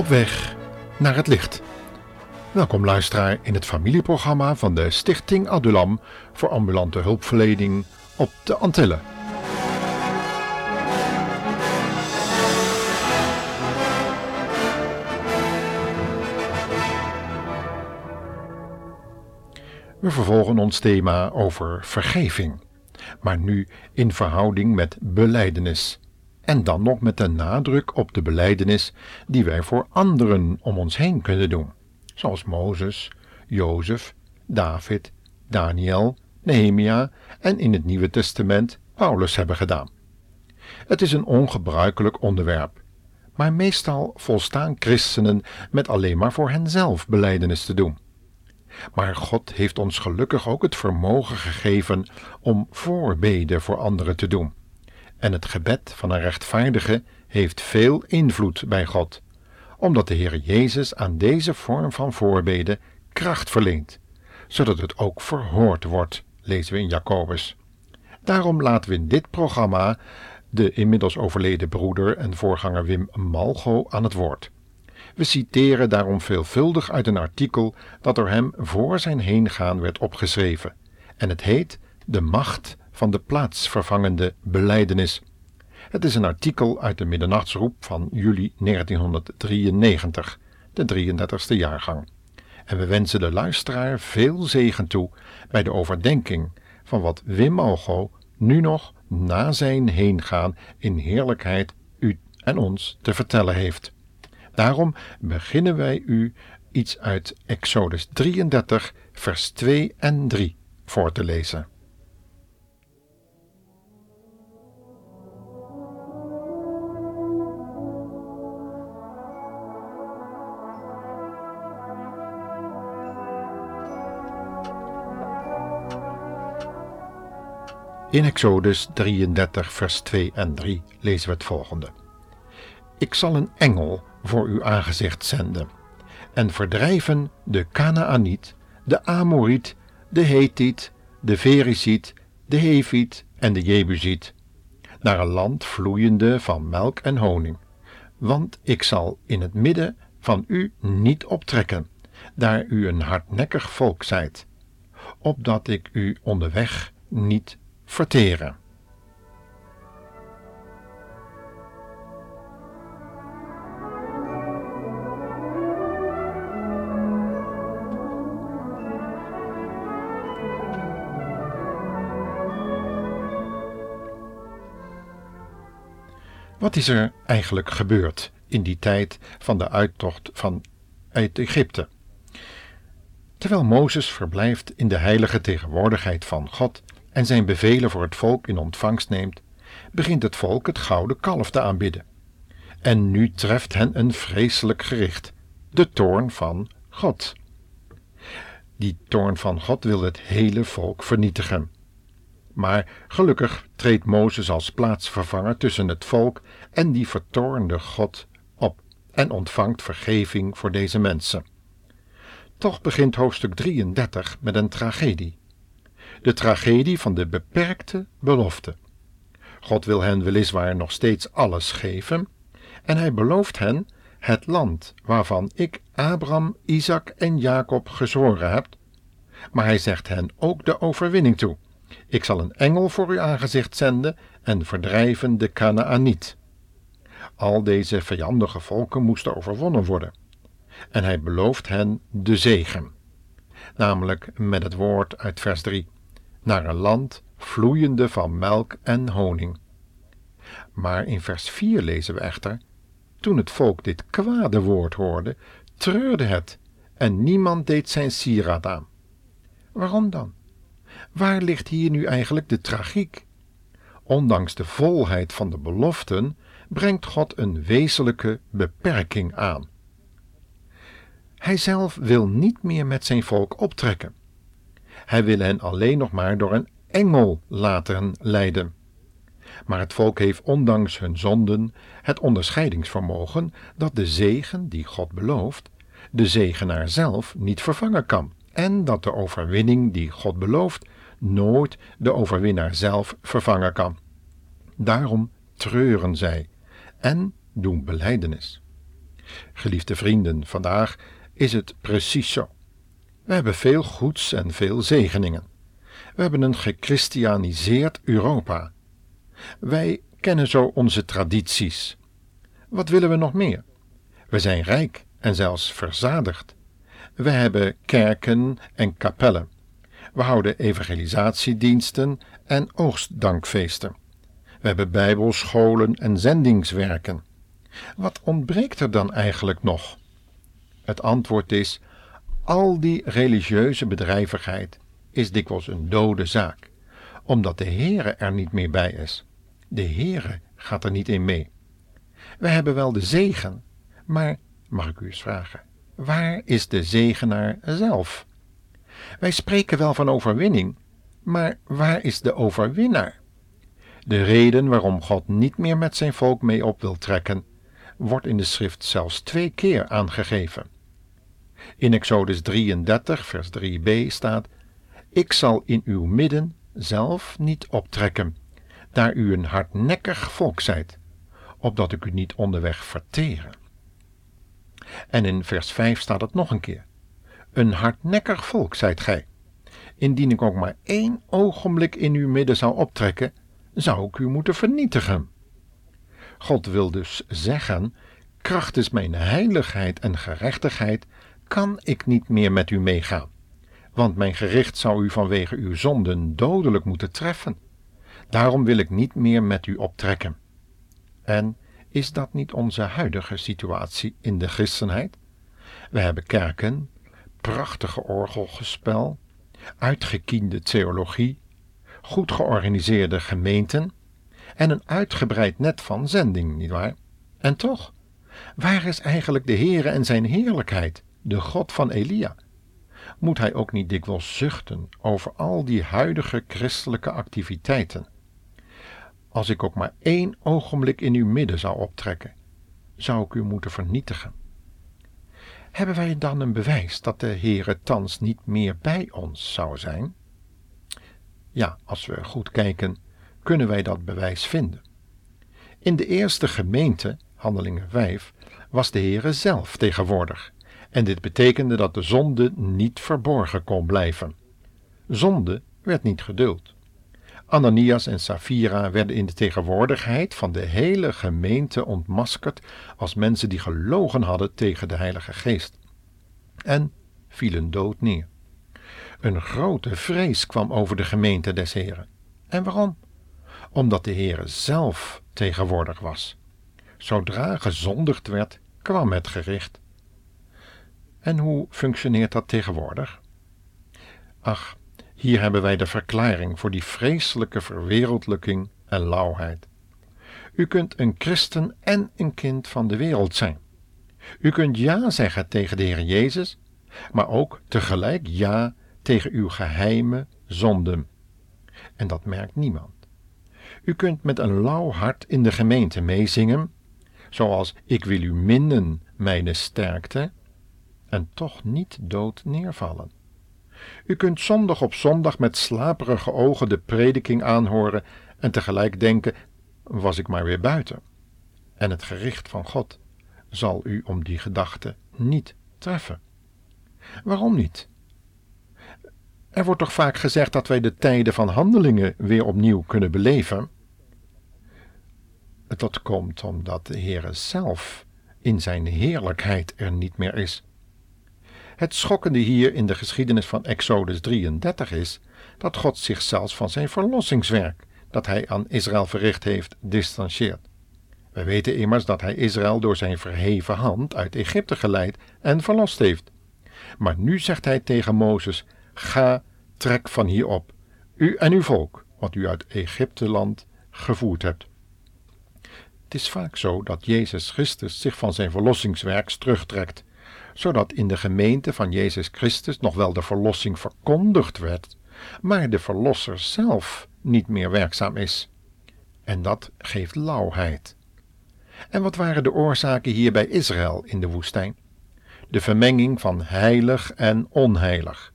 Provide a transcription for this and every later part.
Op weg naar het licht. Welkom luisteraar in het familieprogramma van de Stichting Adulam voor ambulante hulpverlening op de Antillen. We vervolgen ons thema over vergeving, maar nu in verhouding met beleidenis. En dan nog met de nadruk op de beleidenis die wij voor anderen om ons heen kunnen doen, zoals Mozes, Jozef, David, Daniel, Nehemia en in het Nieuwe Testament Paulus hebben gedaan. Het is een ongebruikelijk onderwerp, maar meestal volstaan christenen met alleen maar voor henzelf beleidenis te doen. Maar God heeft ons gelukkig ook het vermogen gegeven om voorbeden voor anderen te doen. En het gebed van een rechtvaardige heeft veel invloed bij God, omdat de Heer Jezus aan deze vorm van voorbeden kracht verleent, zodat het ook verhoord wordt, lezen we in Jacobus. Daarom laten we in dit programma de inmiddels overleden broeder en voorganger Wim Malgo aan het woord. We citeren daarom veelvuldig uit een artikel dat door hem voor zijn heengaan werd opgeschreven, en het heet De macht van de plaatsvervangende beleidenis. Het is een artikel uit de middernachtsroep van juli 1993, de 33ste jaargang. En we wensen de luisteraar veel zegen toe bij de overdenking van wat Wim Algo nu nog na zijn heengaan in heerlijkheid u en ons te vertellen heeft. Daarom beginnen wij u iets uit Exodus 33, vers 2 en 3 voor te lezen. In Exodus 33, vers 2 en 3 lezen we het volgende. Ik zal een engel voor uw aangezicht zenden en verdrijven de Canaaniet, de Amoriet, de Hethiet, de Veriziet, de Heviet en de Jebusiet, naar een land vloeiende van melk en honing. Want ik zal in het midden van u niet optrekken, daar u een hardnekkig volk zijt, opdat ik u onderweg niet verteren. Wat is er eigenlijk gebeurd in die tijd van de uittocht van uit Egypte? Terwijl Mozes verblijft in de heilige tegenwoordigheid van God en zijn bevelen voor het volk in ontvangst neemt, begint het volk het gouden kalf te aanbidden. En nu treft hen een vreselijk gericht, de toorn van God. Die toorn van God wil het hele volk vernietigen. Maar gelukkig treedt Mozes als plaatsvervanger tussen het volk en die vertoornde God op en ontvangt vergeving voor deze mensen. Toch begint hoofdstuk 33 met een tragedie. De tragedie van de beperkte belofte. God wil hen weliswaar nog steeds alles geven, en hij belooft hen het land waarvan ik Abraham, Isaac en Jacob gezworen heb, maar hij zegt hen ook de overwinning toe. Ik zal een engel voor uw aangezicht zenden en verdrijven de Canaaniet. Al deze vijandige volken moesten overwonnen worden. En hij belooft hen de zegen, namelijk met het woord uit vers 3, naar een land vloeiende van melk en honing. Maar in vers 4 lezen we echter, toen het volk dit kwade woord hoorde, treurde het en niemand deed zijn sieraad aan. Waarom dan? Waar ligt hier nu eigenlijk de tragiek? Ondanks de volheid van de beloften brengt God een wezenlijke beperking aan. Hij zelf wil niet meer met zijn volk optrekken. Hij wil hen alleen nog maar door een engel laten leiden. Maar het volk heeft ondanks hun zonden het onderscheidingsvermogen dat de zegen die God belooft, de zegenaar zelf niet vervangen kan, en dat de overwinning die God belooft nooit de overwinnaar zelf vervangen kan. Daarom treuren zij en doen belijdenis. Geliefde vrienden, vandaag is het precies zo. We hebben veel goeds en veel zegeningen. We hebben een gechristianiseerd Europa. Wij kennen zo onze tradities. Wat willen we nog meer? We zijn rijk en zelfs verzadigd. We hebben kerken en kapellen. We houden evangelisatiediensten en oogstdankfeesten. We hebben bijbelscholen en zendingswerken. Wat ontbreekt er dan eigenlijk nog? Het antwoord is: al die religieuze bedrijvigheid is dikwijls een dode zaak, omdat de Heere er niet meer bij is. De Heere gaat er niet in mee. We hebben wel de zegen, maar mag ik u eens vragen, waar is de zegenaar zelf? Wij spreken wel van overwinning, maar waar is de overwinnaar? De reden waarom God niet meer met zijn volk mee op wil trekken, wordt in de schrift zelfs twee keer aangegeven. In Exodus 33, vers 3b staat: Ik zal in uw midden zelf niet optrekken, daar u een hardnekkig volk zijt, opdat ik u niet onderweg verteren. En in vers 5 staat het nog een keer: Een hardnekkig volk zijt gij. Indien ik ook maar één ogenblik in uw midden zou optrekken, zou ik u moeten vernietigen. God wil dus zeggen: krachtens mijn heiligheid en gerechtigheid kan ik niet meer met u meegaan, want mijn gericht zou u vanwege uw zonden dodelijk moeten treffen. Daarom wil ik niet meer met u optrekken. En is dat niet onze huidige situatie in de christenheid? We hebben kerken, prachtige orgelgespel, uitgekiende theologie, goed georganiseerde gemeenten en een uitgebreid net van zending, nietwaar? En toch, waar is eigenlijk de Heere en zijn heerlijkheid, de God van Elia? Moet hij ook niet dikwijls zuchten over al die huidige christelijke activiteiten? Als ik ook maar één ogenblik in uw midden zou optrekken, zou ik u moeten vernietigen. Hebben wij dan een bewijs dat de Heere thans niet meer bij ons zou zijn? Ja, als we goed kijken, kunnen wij dat bewijs vinden. In de eerste gemeente, Handelingen 5, was de Heere zelf tegenwoordig, en dit betekende dat de zonde niet verborgen kon blijven. Zonde werd niet geduld. Ananias en Safira werden in de tegenwoordigheid van de hele gemeente ontmaskerd als mensen die gelogen hadden tegen de Heilige Geest. En vielen dood neer. Een grote vrees kwam over de gemeente des Heren. En waarom? Omdat de Heere zelf tegenwoordig was. Zodra gezondigd werd, kwam het gericht. En hoe functioneert dat tegenwoordig? Ach, hier hebben wij de verklaring voor die vreselijke verwereldlijking en lauwheid. U kunt een christen en een kind van de wereld zijn. U kunt ja zeggen tegen de Heer Jezus, maar ook tegelijk ja tegen uw geheime zonden. En dat merkt niemand. U kunt met een lauw hart in de gemeente meezingen, zoals ik wil u minnen, mijn sterkte, en toch niet dood neervallen. U kunt zondag op zondag met slaperige ogen de prediking aanhoren en tegelijk denken: was ik maar weer buiten. En het gericht van God zal u om die gedachte niet treffen. Waarom niet? Er wordt toch vaak gezegd dat wij de tijden van handelingen weer opnieuw kunnen beleven? Dat komt omdat de Heere zelf in zijn heerlijkheid er niet meer is. Het schokkende hier in de geschiedenis van Exodus 33 is dat God zichzelf van zijn verlossingswerk, dat hij aan Israël verricht heeft, distancieert. We weten immers dat hij Israël door zijn verheven hand uit Egypte geleid en verlost heeft. Maar nu zegt hij tegen Mozes: Ga, trek van hier op, u en uw volk, wat u uit Egypteland gevoerd hebt. Het is vaak zo dat Jezus Christus zich van zijn verlossingswerk terugtrekt zodat in de gemeente van Jezus Christus nog wel de verlossing verkondigd werd, maar de Verlosser zelf niet meer werkzaam is. En dat geeft lauwheid. En wat waren de oorzaken hier bij Israël in de woestijn? De vermenging van heilig en onheilig.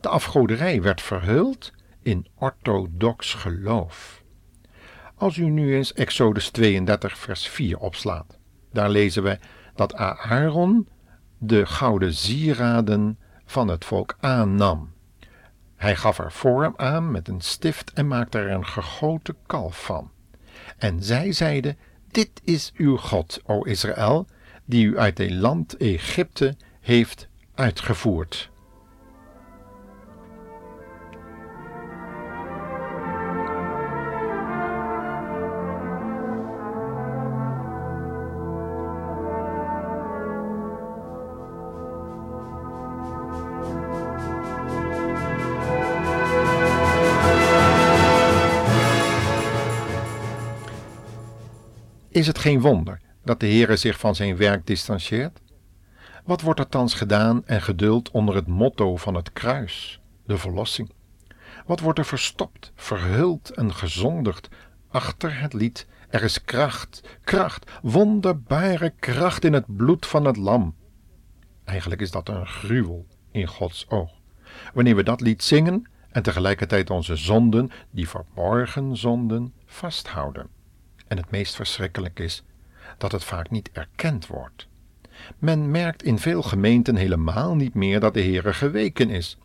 De afgoderij werd verhuld in orthodox geloof. Als u nu eens Exodus 32, vers 4 opslaat, daar lezen we dat Aaron de gouden sieraden van het volk aannam. Hij gaf er vorm aan met een stift en maakte er een gegoten kalf van. En zij zeiden: Dit is uw God, o Israël, die u uit het land Egypte heeft uitgevoerd. Is het geen wonder dat de Heere zich van zijn werk distancieert? Wat wordt er thans gedaan en geduld onder het motto van het kruis, de verlossing? Wat wordt er verstopt, verhuld en gezondigd achter het lied er is kracht, kracht, wonderbare kracht in het bloed van het lam. Eigenlijk is dat een gruwel in Gods oog. Wanneer we dat lied zingen en tegelijkertijd onze zonden, die verborgen zonden, vasthouden. En het meest verschrikkelijk is dat het vaak niet erkend wordt. Men merkt in veel gemeenten helemaal niet meer dat de Heere geweken is.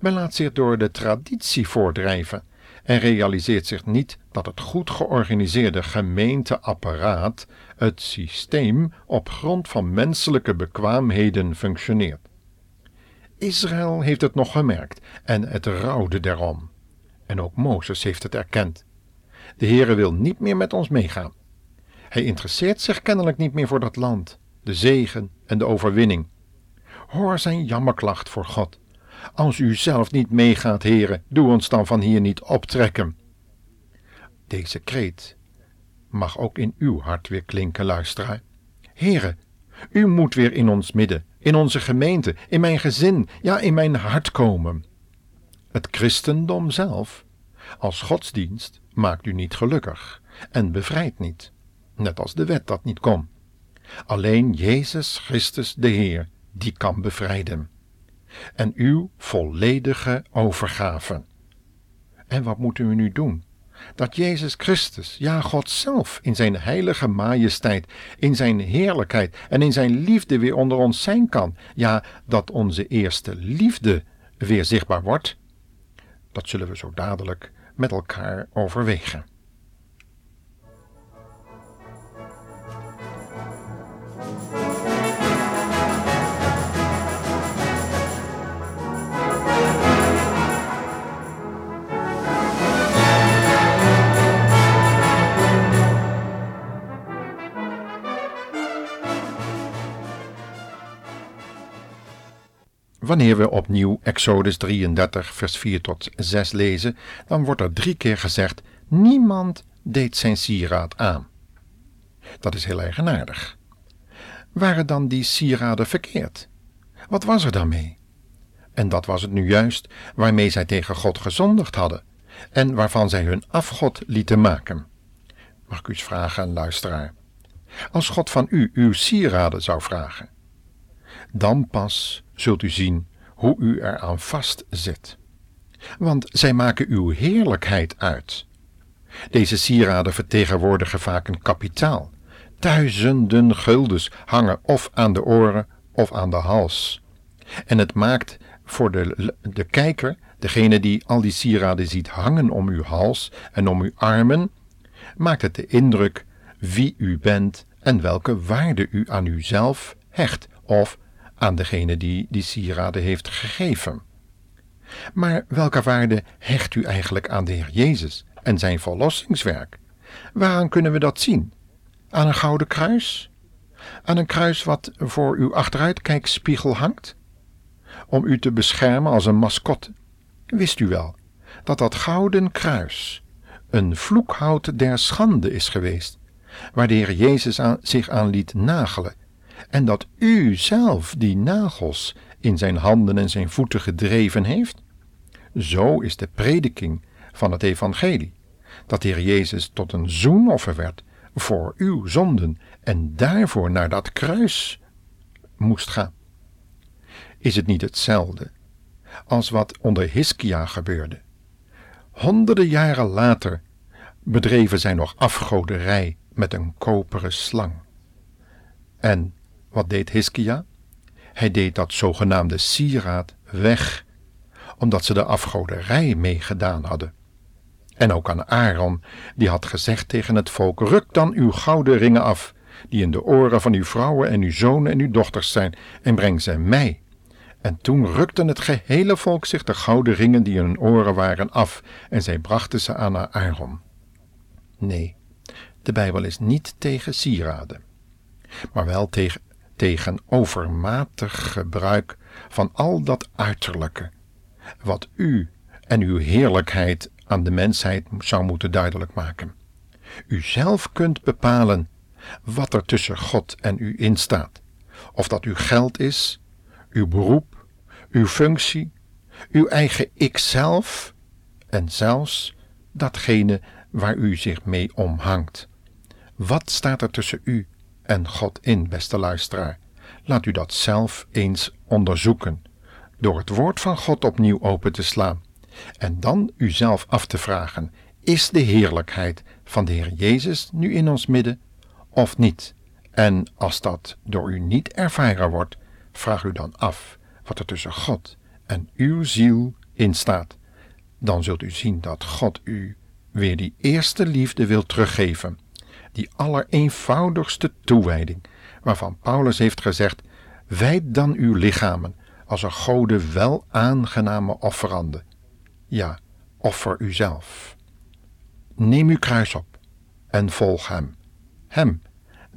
Men laat zich door de traditie voordrijven en realiseert zich niet dat het goed georganiseerde gemeenteapparaat, het systeem, op grond van menselijke bekwaamheden functioneert. Israël heeft het nog gemerkt en het rouwde daarom. En ook Mozes heeft het erkend. De Heere wil niet meer met ons meegaan. Hij interesseert zich kennelijk niet meer voor dat land, de zegen en de overwinning. Hoor zijn jammerklacht voor God. Als u zelf niet meegaat, Heere, doe ons dan van hier niet optrekken. Deze kreet mag ook in uw hart weer klinken, luisteraar. Heere, u moet weer in ons midden, in onze gemeente, in mijn gezin, ja, in mijn hart komen. Het christendom zelf, als godsdienst, maakt u niet gelukkig en bevrijdt niet, net als de wet dat niet kon. Alleen Jezus Christus de Heer, die kan bevrijden. En uw volledige overgave. En wat moeten we nu doen? Dat Jezus Christus, ja God zelf, in zijn heilige majesteit, in zijn heerlijkheid en in zijn liefde weer onder ons zijn kan. Ja, dat onze eerste liefde weer zichtbaar wordt. Dat zullen we zo dadelijk met elkaar overwegen. Wanneer we opnieuw Exodus 33, vers 4 tot 6 lezen, dan wordt er drie keer gezegd: Niemand deed zijn sieraad aan. Dat is heel eigenaardig. Waren dan die sieraden verkeerd? Wat was er dan mee? En dat was het nu juist waarmee zij tegen God gezondigd hadden en waarvan zij hun afgod lieten maken. Mag ik u eens vragen, een luisteraar? Als God van u uw sieraden zou vragen, dan pas zult u zien hoe u eraan vastzit. Want zij maken uw heerlijkheid uit. Deze sieraden vertegenwoordigen vaak een kapitaal. Duizenden guldens hangen of aan de oren of aan de hals. En het maakt voor de, de kijker, degene die al die sieraden ziet hangen om uw hals en om uw armen, maakt het de indruk wie u bent en welke waarde u aan uzelf hecht of aan degene die die sieraden heeft gegeven. Maar welke waarde hecht u eigenlijk aan de Heer Jezus en zijn verlossingswerk? Waaraan kunnen we dat zien? Aan een gouden kruis? Aan een kruis wat voor uw achteruitkijkspiegel hangt? Om u te beschermen als een mascotte? Wist u wel dat dat gouden kruis een vloekhout der schande is geweest, waar de Heer Jezus aan, zich aan liet nagelen en dat u zelf die nagels in zijn handen en zijn voeten gedreven heeft? Zo is de prediking van het evangelie, dat de Heer Jezus tot een zoenoffer werd voor uw zonden en daarvoor naar dat kruis moest gaan. Is het niet hetzelfde als wat onder Hiskia gebeurde? Honderden jaren later bedreven zij nog afgoderij met een koperen slang. En Wat deed Hiskia? Hij deed dat zogenaamde sieraad weg, omdat ze de afgoderij meegedaan hadden. En ook aan Aaron, die had gezegd tegen het volk: Ruk dan uw gouden ringen af, die in de oren van uw vrouwen en uw zonen en uw dochters zijn, en breng ze mij. En toen rukte het gehele volk zich de gouden ringen die in hun oren waren af, en zij brachten ze aan Aaron. Nee, de Bijbel is niet tegen sieraden, maar wel tegen, tegen overmatig gebruik van al dat uiterlijke, wat u en uw heerlijkheid aan de mensheid zou moeten duidelijk maken. U zelf kunt bepalen wat er tussen God en u instaat. Of dat uw geld is, uw beroep, uw functie, uw eigen ikzelf en zelfs datgene waar u zich mee omhangt. Wat staat er tussen u en God in, beste luisteraar? Laat u dat zelf eens onderzoeken, door het woord van God opnieuw open te slaan en dan uzelf af te vragen: is de heerlijkheid van de Heer Jezus nu in ons midden of niet? En als dat door u niet ervaren wordt, vraag u dan af wat er tussen God en uw ziel in staat. Dan zult u zien dat God u weer die eerste liefde wil teruggeven, die allereenvoudigste toewijding, waarvan Paulus heeft gezegd: wijd dan uw lichamen als een gode wel aangename offeranden ja, offer uzelf. Neem uw kruis op en volg hem. Hem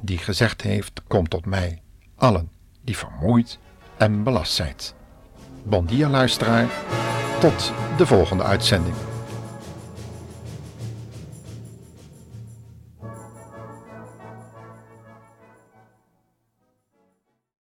die gezegd heeft: Kom tot mij, allen die vermoeid en belast zijt. Bon dia luisteraar, tot de volgende uitzending.